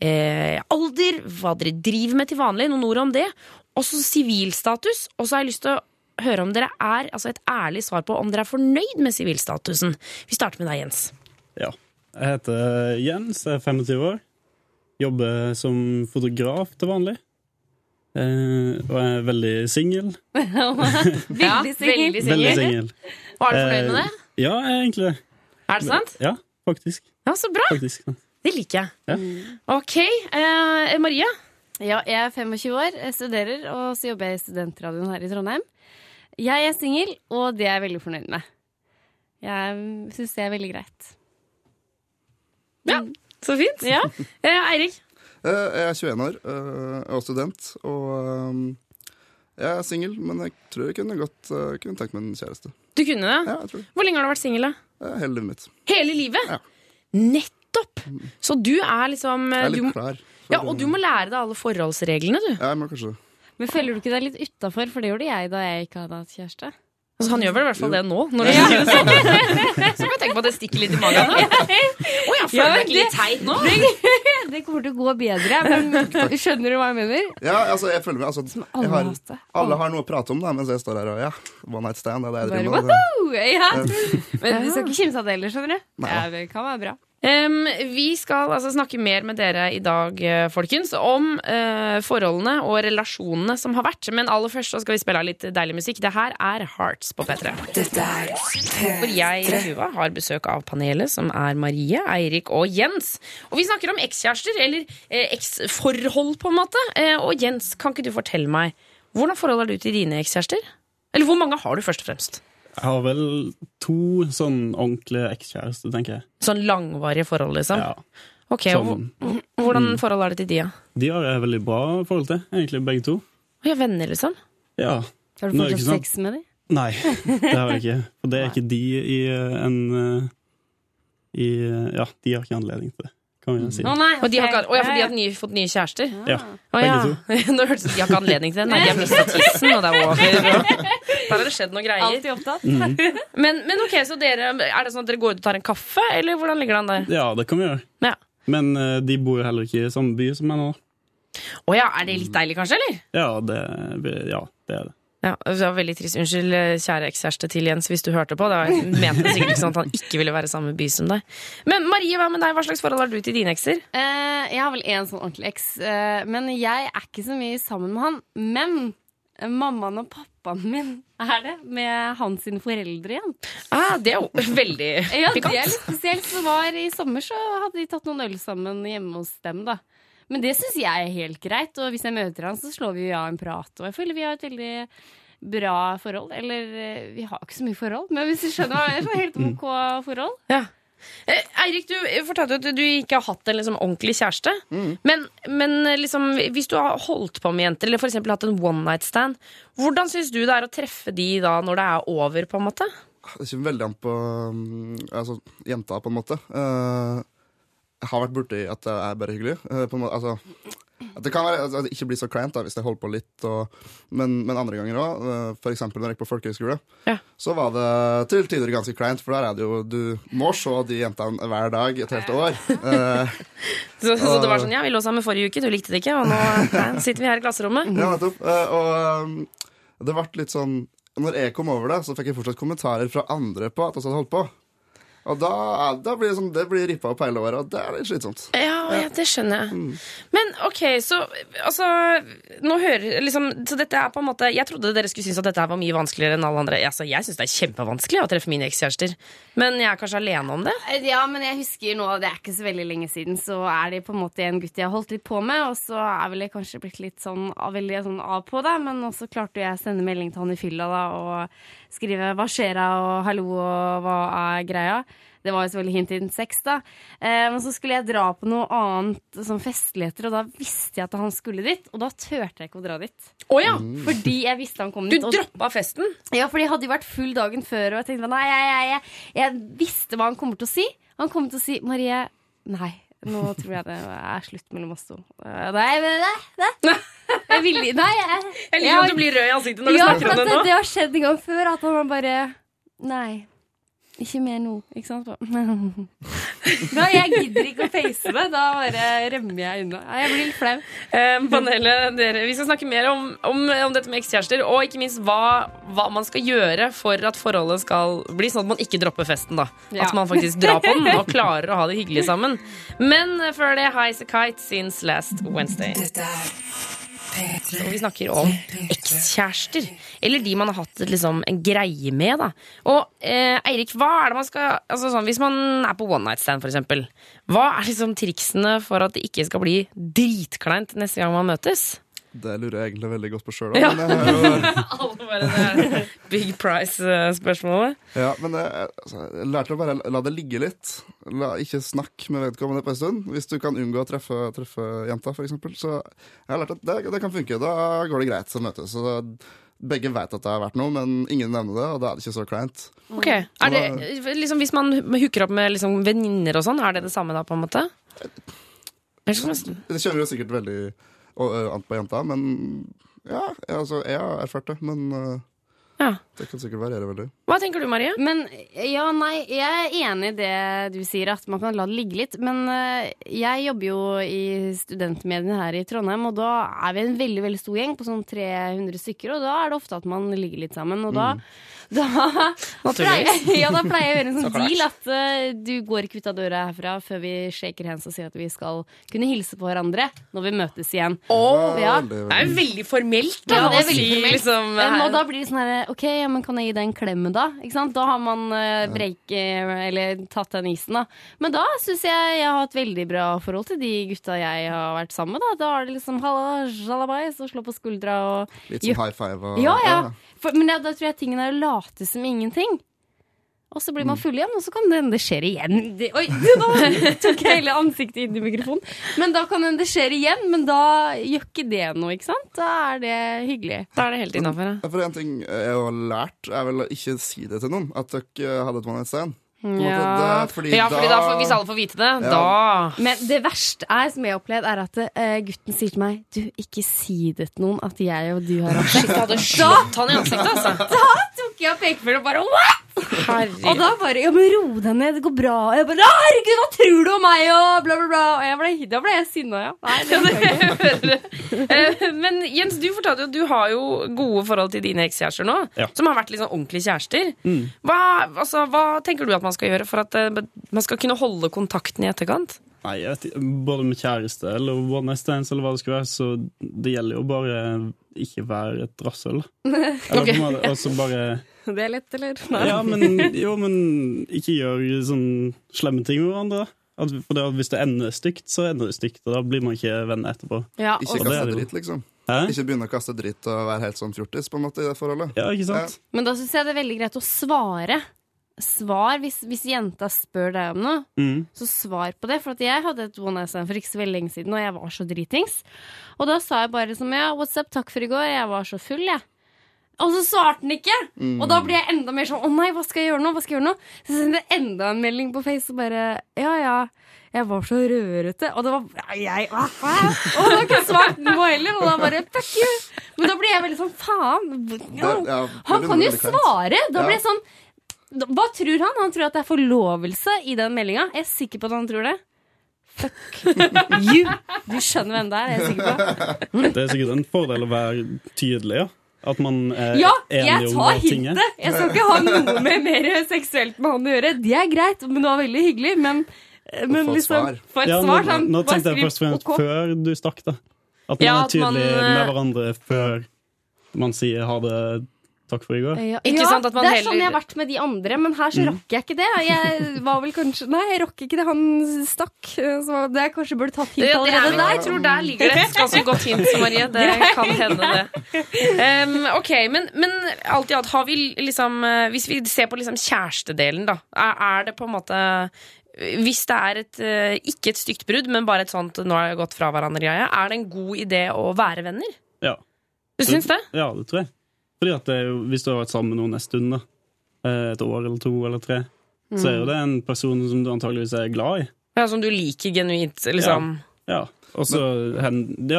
eh, alder, hva dere driver med til vanlig, noen ord om det, og så sivilstatus. Og så har jeg lyst til å høre om dere er altså et ærlig svar på om dere er fornøyd med sivilstatusen. Vi starter med deg, Jens. Ja. Jeg heter Jens, jeg er 25 år. Jobber som fotograf til vanlig. Eh, og jeg er veldig singel. Veldig singel. Veldig singel. Og er du fornøyd med det? Eh, Ja, jeg er egentlig det. Er det sant? Ja, faktisk. Ja, så bra. faktisk. Det liker jeg. Ja. Ok, eh, Marie. Ja, jeg er 25 år, jeg studerer, og så jobber jeg i studentradioen her i Trondheim. Jeg er singel, og det er jeg veldig fornøyd med. Jeg syns det er veldig greit. Ja, så fint. Ja. Eh, Eirik. Eh, Jeg er 21 år jeg og student, og eh, jeg er singel, men jeg tror jeg kunne godt eh, kunne tenkt meg en kjæreste. Du kunne det? Ja, jeg tror det. Hvor lenge har du vært singel? da? Eh, Hele livet mitt. Hele livet? Ja. Nettopp! Så du er liksom Jeg er litt du... klar. Ja, og du må lære deg alle forholdsreglene, du. Ja, jeg må kanskje det. Men føler du ikke deg litt utafor, for det gjorde jeg da jeg ikke hadde hatt kjæreste? Altså, han gjør vel i hvert fall det nå. Når ja. det sånn. Så kan jeg tenke på at det stikker litt i magen. Å, oh, jeg føler Ja, meg litt teit nå. Det kommer til å gå bedre, men skjønner du hva jeg mener? Ja, altså, jeg føler meg altså, jeg alle har. Alle har noe å prate om, da, mens jeg står her og ja, one night stand. Det er det jeg driver med. Ja. Men du skal ikke kimse av det heller, skjønner du. Nei. Ja, det kan være bra. Vi skal altså snakke mer med dere i dag, eh, folkens, om eh, forholdene og relasjonene som har vært. Men aller først så skal vi spille av litt deilig musikk. Det her er Hearts på P3. Hvor jeg, Tuva, har besøk av panelet, som er Marie, Eirik og Jens. Og vi snakker om ekskjærester, eller eh, eksforhold, på en måte. Eh, og Jens, kan ikke du fortelle meg, hvordan forhold har du til dine ekskjærester? Eller hvor mange har du, først og fremst? Jeg har vel to sånn ordentlige ekskjærester, tenker jeg. Sånn langvarige forhold, liksom? Ja. Ok, Sånn. og Hvordan forhold er det til de, da? De har jeg veldig bra forhold til, egentlig begge to. Vi er venner, liksom? Ja. Har du fortsatt sånn... sex med dem? Nei, det har jeg ikke. For det er ikke de i eh, en eh, i, eh, Ja, de har ikke anledning til det, kan vi si. Å nei, Og de har ikke, å, ja, for de har ny, fått nye kjærester? Ja, Å, ja. begge Nå hørtes det ut som de har ikke anledning til det. Nei, de har mistet tissen, og det er over. Der har det skjedd noen greier. Alltid opptatt. Mm. Men, men ok, så dere, er det sånn at dere går ut og tar en kaffe, eller hvordan ligger det an der? Ja, det kan vi gjøre. Ja. Men uh, de bor heller ikke i samme by som meg nå. Å ja, er det litt deilig kanskje, eller? Ja, det, ja, det er det. Ja, det var veldig trist. Unnskyld, kjære ekskjæreste til Jens, hvis du hørte på. Det var, han mente sikkert ikke sånn at han ikke ville være i samme by som deg. Men Marie, hva med deg? Hva slags forhold har du til dine ekser? Eh, jeg har vel én sånn ordentlig eks, eh, men jeg er ikke så mye sammen med han. Men eh, mammaen og pappaen min er det, med hans sine foreldre igjen. Ah, det er jo veldig pikant. Ja, det er litt spesielt. Så var I sommer så hadde de tatt noen øl sammen hjemme hos dem. da Men det syns jeg er helt greit. Og hvis jeg møter han, så slår vi av en prat. Og jeg føler vi har et veldig bra forhold. Eller eh, vi har ikke så mye forhold, men hvis du skjønner hva jeg mener, så helt OK forhold. Ja. Eh, Eirik, du fortalte at du ikke har hatt en liksom, ordentlig kjæreste. Men, men eh, liksom, hvis du har holdt på med jenter, eller eksempel hatt en one night stand, hvordan syns du det er å treffe de da når det er over, på en måte? Det kommer veldig an på um, altså, jenta, på en måte. Eh, jeg har vært borti at det er bare hyggelig. eh, på en måte, altså, at det kan være altså, at det ikke blir så kleint da, hvis jeg holder på litt. Og, men, men andre ganger òg. For eksempel når jeg gikk på folkehøyskole, Ja. så var det til tider ganske kleint. For der er det jo Du må se de jentene hver dag et helt år. Eh, Så, så det var sånn, ja, vi lå sammen forrige uke, du likte det ikke, og nå nei, sitter vi her i klasserommet. Ja, nettopp. Eh, og det ble litt sånn Når jeg kom over det, så fikk jeg fortsatt kommentarer fra andre på at vi hadde holdt på. Og da, da blir det sånn, det blir rippa opp hele året, og det er litt slitsomt. Ja, ja, det skjønner jeg. Men ok, så altså Nå hører liksom Så dette er på en måte Jeg trodde dere skulle synes at dette her var mye vanskeligere enn alle andre. Altså, jeg syns det er kjempevanskelig å treffe mine ekskjærester. Men jeg er kanskje alene om det? Eh, Ja, men jeg husker nå, det er ikke så veldig lenge siden, så er det på en måte en gutt jeg har holdt litt på med, og så er vel jeg kanskje blitt litt sånn, veldig sånn av på det, men også klarte jeg å sende melding til han i fylla da, og skrive 'hva skjer'a' og 'hallo', og 'hva er greia'? Det var jo selvfølgelig hint innen sex, da. Eh, men så skulle jeg dra på noe annet, sånn festligheter, og da visste jeg at han skulle dit, og da turte jeg ikke å dra dit. Oh, ja! Fordi jeg visste han kom Du dit. og- droppa festen? ja, for jeg hadde jo vært full dagen før, og jeg tenkte nei, jeg, jeg, jeg, jeg visste hva han kommer til å si. Han kommer til å si Marie, nei, nå tror jeg det er slutt mellom oss to. Eh, Nei, men nei, nei. Jeg vil, nei, jeg, Jeg liker at du blir rød i ansiktet når du ja, snakker om det nå. Det har skjedd en gang før, at han bare Nei. Ikke mer nå, ikke sant? Nei, jeg gidder ikke å face det. Da bare rømmer jeg unna. Jeg blir litt flau. Eh, panelet, dere, vi skal snakke mer om, om, om dette med ekskjærester, og ikke minst hva, hva man skal gjøre for at forholdet skal bli sånn at man ikke dropper festen. da Ja. At man faktisk drar på den og klarer å ha det hyggelig sammen. Men eh, før det, Highas a Kite since last Wednesday. Og vi snakker om ekskjærester. Eller de man har hatt liksom, en greie med. Da. Og eh, Eirik, hva er det man skal altså, sånn, Hvis man er på one night stand, for eksempel, hva er liksom triksene for at det ikke skal bli dritkleint neste gang man møtes? Det lurer jeg egentlig veldig godt på sjøl. Ja. Men, jeg har jo- Big price-spørsmålet. ja, men jeg, altså, jeg lærte å bare la det ligge litt. La, ikke snakk med vedkommende på en stund. Hvis du kan unngå å treffe, treffe jenta, eksempel. Så jeg har lært at det, det kan funke. Da går det greit å møtes. Så da, begge vet at det har vært noe, men ingen nevner det, og da er det ikke så kleint. Ok, er det, liksom, Hvis man hooker opp med liksom, venninner og sånn, er det det samme da, på en måte? Det kommer jo sikkert veldig og, an på jenta, men ja, altså, jeg har erfart det. Men Ja. Det kan sikkert variere veldig. Hva tenker du, Marie? Men ja, nei, jeg er enig i det du sier, at man kan la det ligge litt. Men eh, jeg jobber jo i studentmediene her i Trondheim, og da er vi en veldig veldig stor gjeng på sånn 300 stykker, og da er det ofte at man ligger litt sammen. Og da, da, pleier, ja, da pleier jeg å gjøre en sånn deal at uh, du går ikke ut av døra herfra før vi shaker hands og sier at vi skal kunne hilse på hverandre når vi møtes igjen. Oh, ja. Det er jo veldig formelt, da. Ja, det er å veldig si, formelt. liksom, Um, og da blir det sånn her OK, ja, men kan jeg gi deg en klem da? Ikke sant? Da har man uh, break, eh, eller tatt den isen, da. Men da syns jeg jeg har et veldig bra forhold til de gutta jeg har vært sammen med. Da, da er det liksom halla, sjalabais og slå på skuldra og Litt sånn high five og Ja, ja. For, men ja, da tror jeg tingen er å late som ingenting. Og så blir man full igjen, og så kan det hende det skjer igjen. Det, oi, nå tok jeg hele ansiktet inn i mikrofonen. Men da kan det hende det skjer igjen, men da gjør ikke det noe, ikke sant? Da er det hyggelig. Da er det helt innafor. Ja, For en ting jeg har lært, er vel å ikke si det til noen, at dere hadde et one night stand. Ja. det- fordi Ja, fordi da, hvis alle får vite det, Ja. da Men det verste er, som jeg har opplevd, er at uh, gutten sier til meg Du, ikke si det til noen at jeg og du har Shit, jeg hadde slått han i ansiktet, altså. Da tok jeg pekefingeren og bare what?! Og da bare Ja, men ro deg ned, det går bra. Og jeg bare «Å, Herregud, hva tror du om meg? Og bla, bla, bla. Og jeg ble, da ble jeg sinna, ja. Nei, det var. Eh, Men Jens, du fortalte jo at du har jo gode forhold til dine ekskjærester nå. Ja. Som har vært sånn ordentlige kjærester. Mm. Hva, altså, hva tenker du at man skal gjøre for at uh, man skal kunne holde kontakten i etterkant? Nei, jeg vet ikke, Både med kjæreste eller one night stands eller hva det skal være, så det gjelder jo bare ikke være et rasshøl. da. Eller Ok. på en måte, og så bare Det er lett, eller? Ja, men, jo, men ikke gjør sånn slemme ting med hverandre. At, for det, Hvis det ender stygt, så ender det stygt, og da blir man ikke venn etterpå. Ja, Ikke kaste dritt, liksom. Hæ? Ikke begynne å kaste dritt og være helt sånn fjortis på en måte i det forholdet. Ja, ikke sant? Men da syns jeg det er veldig greit å svare. Svar hvis, hvis jenta spør deg om noe. Mm. Så svar på det. For jeg hadde et one night stand for ikke så veldig lenge siden, og jeg var så dritings. Og da sa jeg bare som ja, what's up, takk for i går, jeg var så full, jeg. Og så svarte han ikke! Mm. Og da ble jeg enda mer sånn å nei, hva skal jeg gjøre nå? Hva skal jeg gjøre nå? Så sendte jeg enda en melding på Face og bare ja ja, jeg var så rørete. Og det var jeg hva faen? Og han har ikke svart noe heller. Og da bare fuck you! Men da ble jeg veldig sånn faen. Ja, Han kan jo svare! Da blir jeg sånn Hva tror han? Han tror at det er forlovelse i den meldinga. Jeg er sikker på at han tror det. Fuck you! Du skjønner hvem det er, jeg er sikker på. Det er sikkert en fordel å være tydelig, ja. At man er Ja, enig om tinget. Ja, jeg tar hintet! Jeg skal ikke ha noe med mer seksuelt med han å gjøre. Det er greit, men det var veldig hyggelig. Men, men få et liksom svar. Et Ja, svar. nå, sånn, nå tenkte jeg først og fremst OK. før du stakk, da. At man Ja, er at man, tydelig eh, med hverandre før man sier ha det, takk for i går. Ja, Ikke ja, sant, at man det er heller- sånn jeg har vært med de andre, men her så Mm. rocker jeg ikke det. Jeg var vel kanskje Nei, jeg rocker ikke det. Han stakk. Så det jeg kanskje burde tatt hint allerede det er, allerede jeg tror der ligger det et ganske godt hint, Marie. Det kan hende, det. Um, ok, men, men alt i alt, har vi liksom eh, Hvis vi ser på liksom kjærestedelen, da. Er, er det på en måte Hvis det er et eh, ikke et stygt brudd, men bare et sånt 'nå har jeg gått fra hverandre'-greie, er det en god idé å være venner? Ja. Du syns det? Ja, det tror jeg. Fordi at det Hvis du har vært sammen med noen en stund, da, eh, et år eller to eller tre, så er jo det en person som du antageligvis er glad i. Ja, Som du liker genuint, liksom? Ja, og så ja,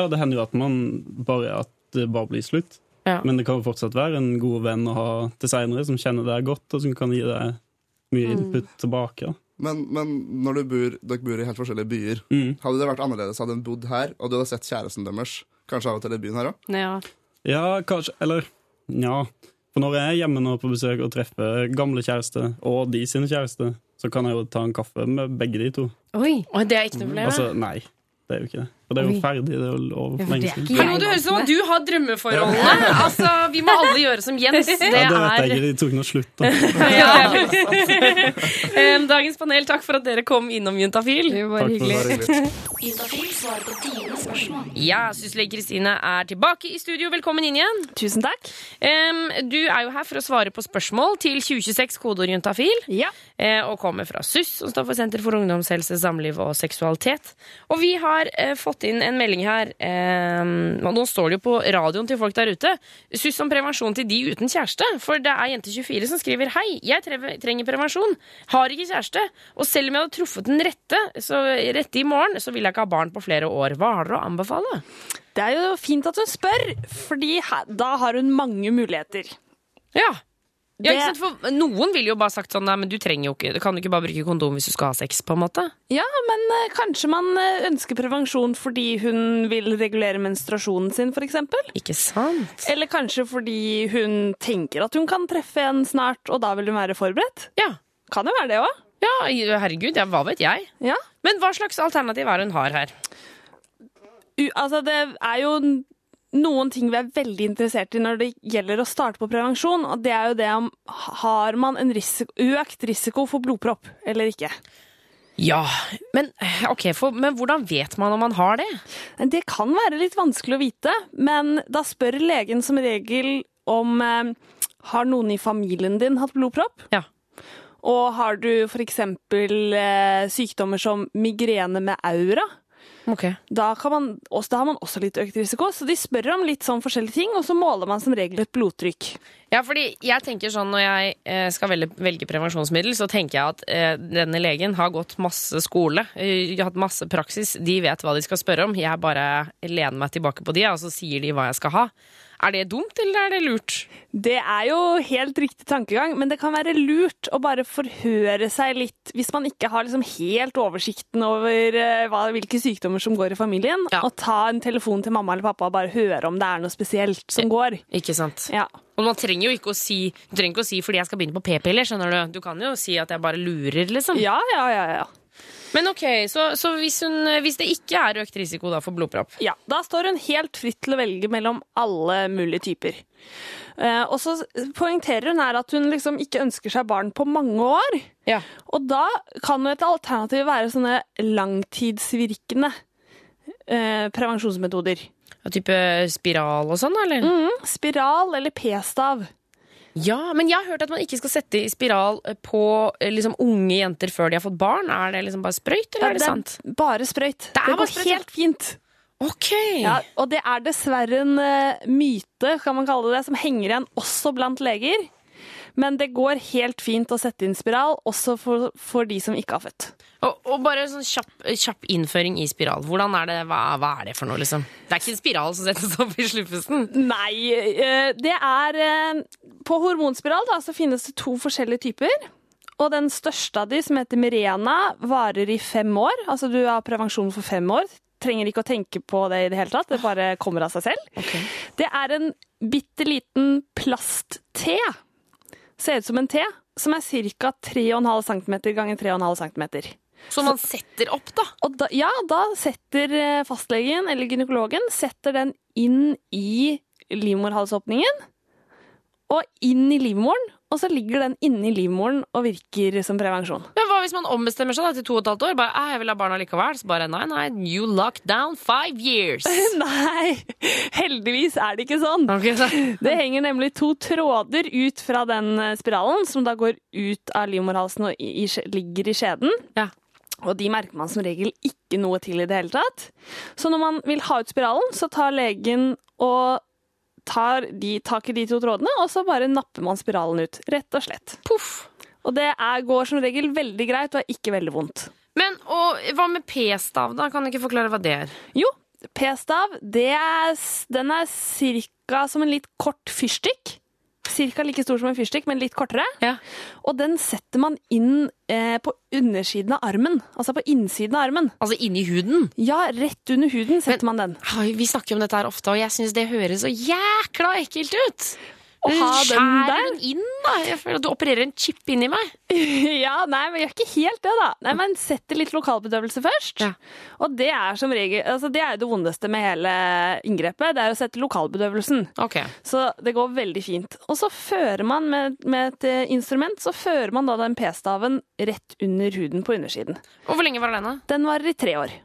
Det hender jo at man bare at det bare blir slutt. Ja. Men det kan jo fortsatt være en god venn å ha til seinere, som kjenner deg godt, og som kan gi deg mye input tilbake. da. Men, men når du bor, dere bor i helt forskjellige byer, Mm. hadde det vært annerledes hadde en bodd her, og du hadde sett kjæresten deres kanskje av og til i byen her òg? Ja. Ja, kanskje Eller ja. For når jeg er hjemme nå på besøk og treffer gamle kjærester og de sine kjærester, så kan jeg jo ta en kaffe med begge de to. Oi. og det er ikke noe problem? Altså, nei, det er jo ikke det. For det er jo ferdig. Det er jo over for lenge siden. Hallo, det høres ut som du har drømmeforholdene. Altså, Vi må alle gjøre som Jens. Det Ja, det vet jeg ikke. De tok nå slutt, da. ja, Dagens panel, takk for at dere kom innom Juntafil. Det var Takk hyggelig. det. Juntafil svarer på dine spørsmål. Ja, Syslege Kristine er tilbake i studio. Velkommen inn igjen. Tusen takk. Du er jo her for å svare på spørsmål til 2026 kodeord juntafil. Ja. eh, Og kommer fra SUS, som står for Senter for ungdomshelse, samliv og seksualitet. Og vi har eh, fått inn en melding her. Eh, nå står det jo på radioen til folk der ute. Suss om prevensjon til de uten kjæreste. For det er Jente24 som skriver Hei, jeg trenger prevensjon. Har ikke kjæreste. Og selv om jeg hadde truffet den rette, så rette i morgen, så vil jeg ikke ha barn på flere år. Hva har dere å anbefale? Det er jo fint at hun spør, fordi da har hun mange muligheter. Ja. Ja, Det- ikke sant? For noen ville jo bare sagt sånn Nei, men du trenger jo ikke Du kan jo ikke bare bruke kondom hvis du skal ha sex, på en måte. Ja, men uh, kanskje man eh, ønsker prevensjon fordi hun vil regulere menstruasjonen sin, f.eks. Ikke sant? Eller kanskje fordi hun tenker at hun kan treffe en snart, og da vil hun være forberedt. Ja. Kan jo være det òg. Ja, herregud, ja, hva vet jeg? Ja. Men hva slags alternativ er det hun har her? U- Altså, det er jo noen ting vi er veldig interessert i når det gjelder å starte på prevensjon, og det er jo det om har man en risiko, økt risiko for blodpropp eller ikke. Ja, men okay, for, men hvordan vet man om man har det? Det kan være litt vanskelig å vite, men da spør legen som regel om eh, har noen i familien din hatt blodpropp? Ja. Og har du f.eks. Eh, sykdommer som migrene med aura? Ok. Da, kan man, også, da har man også litt økt risiko, så de spør om litt sånn forskjellige ting, og så måler man som regel et blodtrykk. Ja, fordi jeg tenker sånn Når jeg eh, skal velge, velge prevensjonsmiddel, så tenker jeg at eh, denne legen har gått masse skole, eh, hatt masse praksis. De vet hva de skal spørre om. Jeg bare lener meg tilbake på de, og så sier de hva jeg skal ha. Er det dumt, eller er det lurt? Det er jo helt riktig tankegang, men det kan være lurt å bare forhøre seg litt, hvis man ikke har liksom helt oversikten over eh, hva, hvilke sykdommer som går i familien, Ja. og ta en telefon til mamma eller pappa og bare høre om det er noe spesielt som går. Ikke sant? Ja. Og man trenger jo ikke å si Du trenger ikke å si fordi jeg skal begynne på p-piller, skjønner du. Du kan jo si at jeg bare lurer, liksom. Ja, ja, ja, ja. Men ok, så, så hvis, hun, hvis det ikke er økt risiko da for blodpropp Ja, Da står hun helt fritt til å velge mellom alle mulige typer. Uh, og så poengterer hun her at hun liksom ikke ønsker seg barn på mange år. Ja. Og da kan jo et alternativ være sånne langtidsvirkende uh, prevensjonsmetoder. Ja, type spiral og sånn, eller? Mm, spiral eller p-stav. Ja, men jeg har hørt at man ikke skal sette i spiral eh, på eh, liksom, unge jenter før de har fått barn. Er det liksom bare sprøyt, eller Ja, er det, sant? bare sprøyt. Det, er bare går sprøyt, helt fint. Ok! Ja, og det er dessverre en eh, myte, kan man kalle det, som henger igjen også blant leger. Men det går helt fint å sette inn spiral, også for, for de som ikke har født. Og, og bare sånn kjapp, kjapp innføring i spiral. Hvordan er det, hva, hva er det for noe, liksom? Det er ikke en spiral som settes opp i sluffesen. Nei, eh, det er eh, På hormonspiral da, så finnes det to forskjellige typer. Og den største av de, som heter Mirena, varer i fem år. Altså du har prevensjon for fem år. Trenger ikke å tenke på det i det hele tatt. Det bare kommer av seg selv. Det er en bitte liten plast-T. Ser ut som en T, som er ca. 3,5 cm ganger 3,5 cm. Som man setter opp, da? Da, ja, da setter eh, fastlegen eller gynekologen setter den inn i livmorhalsåpningen. Og inn i livmoren, og så ligger den inni livmoren og virker som prevensjon. Hva hvis man ombestemmer seg da, til to og et halvt år? Bare, «Ah, jeg vil ha barna likevel. Så bare nei, nei, you locked down five years. Nei, heldigvis er det ikke sånn. Okay, så- Det henger nemlig to tråder ut fra den eh, spiralen, som da går ut av livmorhalsen og i, i, ligger i skjeden. Ja. Og de merker man som regel ikke noe til i det hele tatt. Så når man vil ha ut spiralen, så tar legen og tar de, tak i de to trådene, og så bare napper man spiralen ut. Rett og slett. Puff. Og det er, går som regel veldig greit og er ikke veldig vondt. Men og, hva med p-stav, da? Kan du ikke forklare hva det er? Jo, p-stav, den er cirka som en litt kort fyrstikk. Cirka like stor som en fyrstikk, men litt kortere. Ja. Og den setter man inn eh, på undersiden av armen. Altså på innsiden av armen. Altså inni huden? Ja, rett under huden setter man den. Vi snakker om dette her ofte, og jeg syns det høres så jækla ekkelt ut. Å ha den der? den inn, da? Jeg føler at du opererer en chip inni meg. ja, nei, men gjør ikke helt det, da. Nei, men setter litt lokalbedøvelse først. Ja. Og det er som regel Altså, det er jo det vondeste med hele inngrepet. Det er å sette lokalbedøvelsen. Okay. Så det går veldig fint. Og så fører man med, med et eh, instrument, så fører man da den p-staven rett under huden på undersiden. Og hvor lenge var den? da? Den varer i tre år.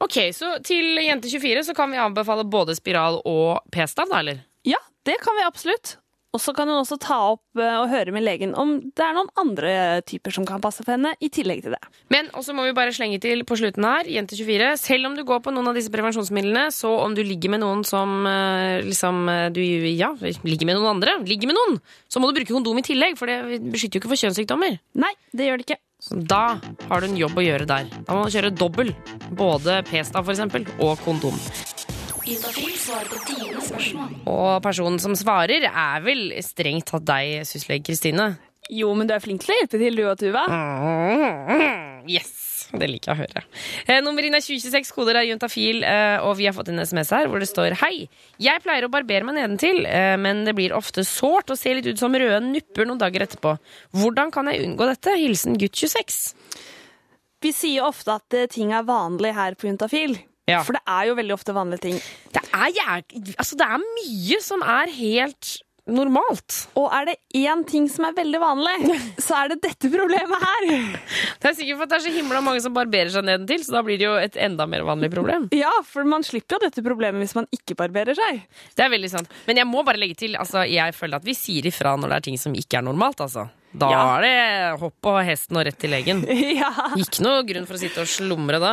Ok, Så til jente 24 så kan vi anbefale både spiral og p-stav, da, eller? Ja, det kan vi absolutt. Og så kan hun også ta opp eh, og høre med legen om det er noen andre typer som kan passe for henne, i tillegg til det. Men også må vi bare slenge til på slutten her, jente 24, selv om du går på noen av disse prevensjonsmidlene, så om du ligger med noen som eh, liksom eh, du, ja, ligger med noen andre, ligger med noen, så må du bruke kondom i tillegg, for det beskytter jo ikke for kjønnssykdommer. Nei, det gjør det ikke. Så da har du en jobb å gjøre der. Da må du kjøre dobbel. Både p-stav eksempel, og kondom. Juntafil svarer på dine spørsmål. Og personen som svarer, er vel strengt tatt deg, syslege Kristine. Jo, men du er flink til å hjelpe til, du og Tuva. Yes! Det liker jeg å høre. Eh, nummer inn er 2026, koder er juntafil, eh, og vi har fått en SMS her hvor det står Hei, jeg pleier å barbere meg nedentil, eh, men det blir ofte sårt og ser litt ut som røde nupper noen dager etterpå. Hvordan kan jeg unngå dette? Hilsen gutt 26. Vi sier ofte at eh, ting er vanlig her på Juntafil. Ja. For det er jo veldig ofte vanlige ting. Det er, altså, det er mye som er helt normalt. Og er det én ting som er veldig vanlig, så er det dette problemet her. Det er sikkert for at det er så himla mange som barberer seg nedentil, så da blir det jo et enda mer vanlig problem. Ja, for man slipper jo dette problemet hvis man ikke barberer seg. Det er veldig sant. Men jeg må bare legge til, altså, jeg føler at vi sier ifra når det er ting som ikke er normalt, altså. Da Ja. er det hopp og hesten og rett til legen. Ja. Ikke noe grunn for å sitte og slumre da.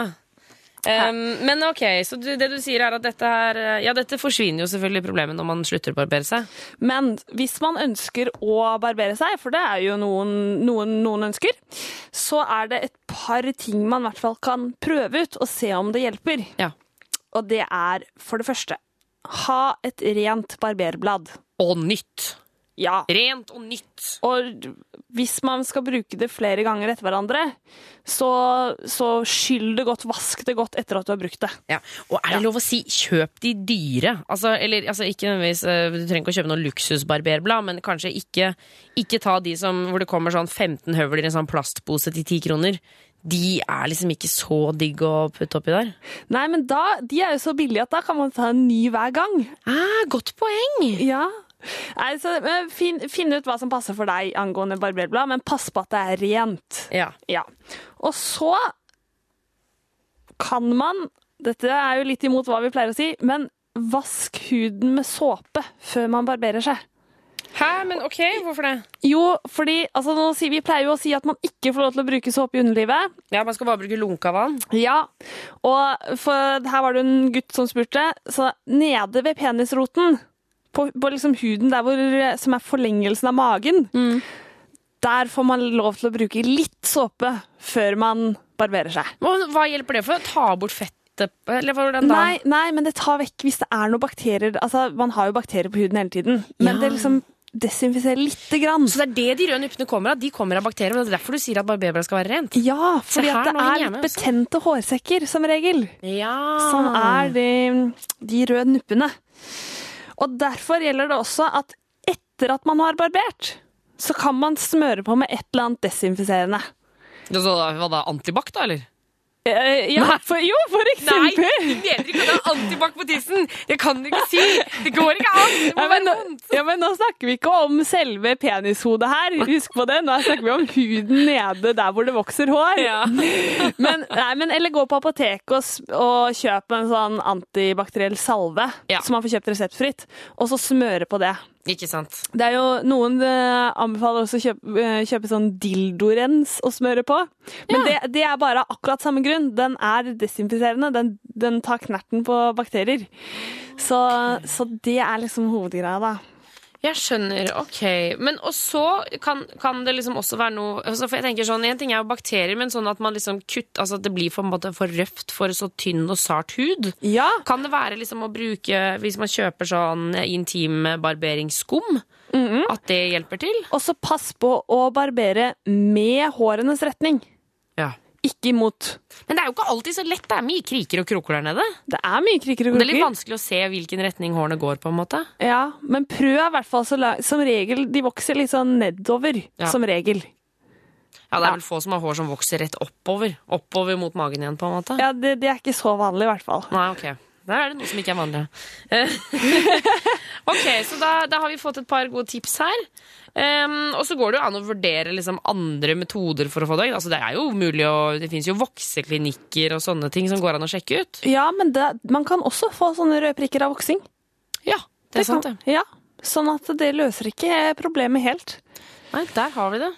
Um, men ok, så du, det du sier er at dette her Ja, dette forsvinner jo selvfølgelig problemet når man slutter å barbere seg. Men hvis man ønsker å barbere seg, for det er jo noen, noen, noen ønsker, så er det et par ting man i hvert fall kan prøve ut og se om det hjelper. Ja. Og det er for det første ha et rent barberblad. Og nytt. Ja. Rent og nytt. Og hvis man skal bruke det flere ganger etter hverandre, så, så skyll det godt, vask det godt etter at du har brukt det. Ja. Og er det lov å si kjøp de dyre? Altså, eller, altså ikke nødvendigvis, eh, Du trenger ikke å kjøpe noe luksusbarberblad, men kanskje ikke, ikke ta de som, hvor det kommer sånn 15 høvler i en sånn plastpose til 10 kroner. De er liksom ikke så digg å putte oppi der. Nei, men da, de er jo så billige at da kan man ta en ny hver gang. Ah, godt poeng! Ja. Nei, så, finn, finn ut hva som passer for deg angående barberblad, men pass på at det er rent. Ja. Ja. Og så kan man Dette er jo litt imot hva vi pleier å si, men vask huden med såpe før man barberer seg. Hæ, men ok, hvorfor det? Jo, fordi altså, nå sier vi pleier jo å si at man ikke får lov til å bruke såpe i underlivet. Ja, Man skal bare bruke lunka vann. Ja, og for her var det en gutt som spurte, så nede ved penisroten, på, på liksom huden hvor, som er forlengelsen av magen, der får man lov til å bruke litt såpe før man barberer seg. Hva hjelper det for? å Ta bort fettet? Eller hvordan da? Nei, nei, men det tar vekk hvis det er noen bakterier. Altså, man har jo bakterier på huden hele tiden, men Ja. det liksom desinfiserer lite grann. Så det er det de røde nuppene kommer av? De kommer av bakterier, og det er derfor du sier at barberblad skal være rent? Ja, for fordi her, det er litt altså. betente hårsekker, som regel. Ja. som er de, de røde nuppene. Og derfor gjelder det også at etter at man har barbert, så kan man smøre på med et eller annet desinfiserende. Så, hva da, antibac da, eller? Eh, ja, for, jo, for Nei, eksempel! du mener ikke at det er antibac på tissen! Det kan du ikke si! Det går ikke an! Det må Ja men, være vondt! ja, men nå snakker vi ikke om selve penishodet her. Husk på det. Nå snakker vi om huden nede der hvor det vokser hår. Ja. Men, nei, men, eller gå på apoteket og, og kjøpe en sånn antibakteriell salve Ja. som man får kjøpt reseptfritt, og så smøre på det. Ikke sant. Det er jo Noen eh, anbefaler også å kjøpe, eh, kjøpe sånn dildorens å smøre på. Men det, det er bare av akkurat samme grunn. Den er desinfiserende. Den, den tar knerten på bakterier. Så, så det er liksom hovedgreia, da. Jeg skjønner, ok. Men og så kan, kan det liksom også være noe altså For jeg tenker sånn, En ting er jo bakterier, men sånn at man liksom kutt, altså at det blir for, måte for røft for så tynn og sart hud. Ja. Kan det være liksom å bruke, hvis man kjøper sånn intimbarberingsskum, at det hjelper til? Og så pass på å barbere med hårenes retning, Ja. Ikke imot. Men det er jo ikke alltid så lett. Det er mye kriker og kroker der nede. Det er mye kriker og Det er litt vanskelig å se hvilken retning hårene går, på en måte. Ja, men prøv i hvert fall som regel. De vokser litt sånn nedover, Ja. som regel. Ja, det er vel få som har hår som vokser rett oppover. Oppover mot magen igjen, på en måte. Ja, det, det er ikke så vanlig, i hvert fall. Nei, ok. Der er det noe som ikke er vanlig. Eh, ok, så da, da har vi fått et par gode tips her. Um, og så går det jo an å vurdere liksom andre metoder for å få det. Altså, det er jo mulig å, det finnes jo vokseklinikker og sånne ting som går an å sjekke ut. Ja, men det, man kan også få sånne røde prikker av voksing. Ja, det er sant det. Ja, sånn at det løser ikke problemet helt. Nei, der har vi det.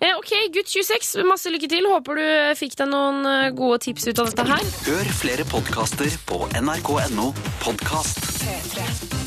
Eh, ok, gutt 26, masse lykke til. Håper du fikk deg noen eh, gode tips ut av dette her. Hør flere podkaster på nrk.no podkast.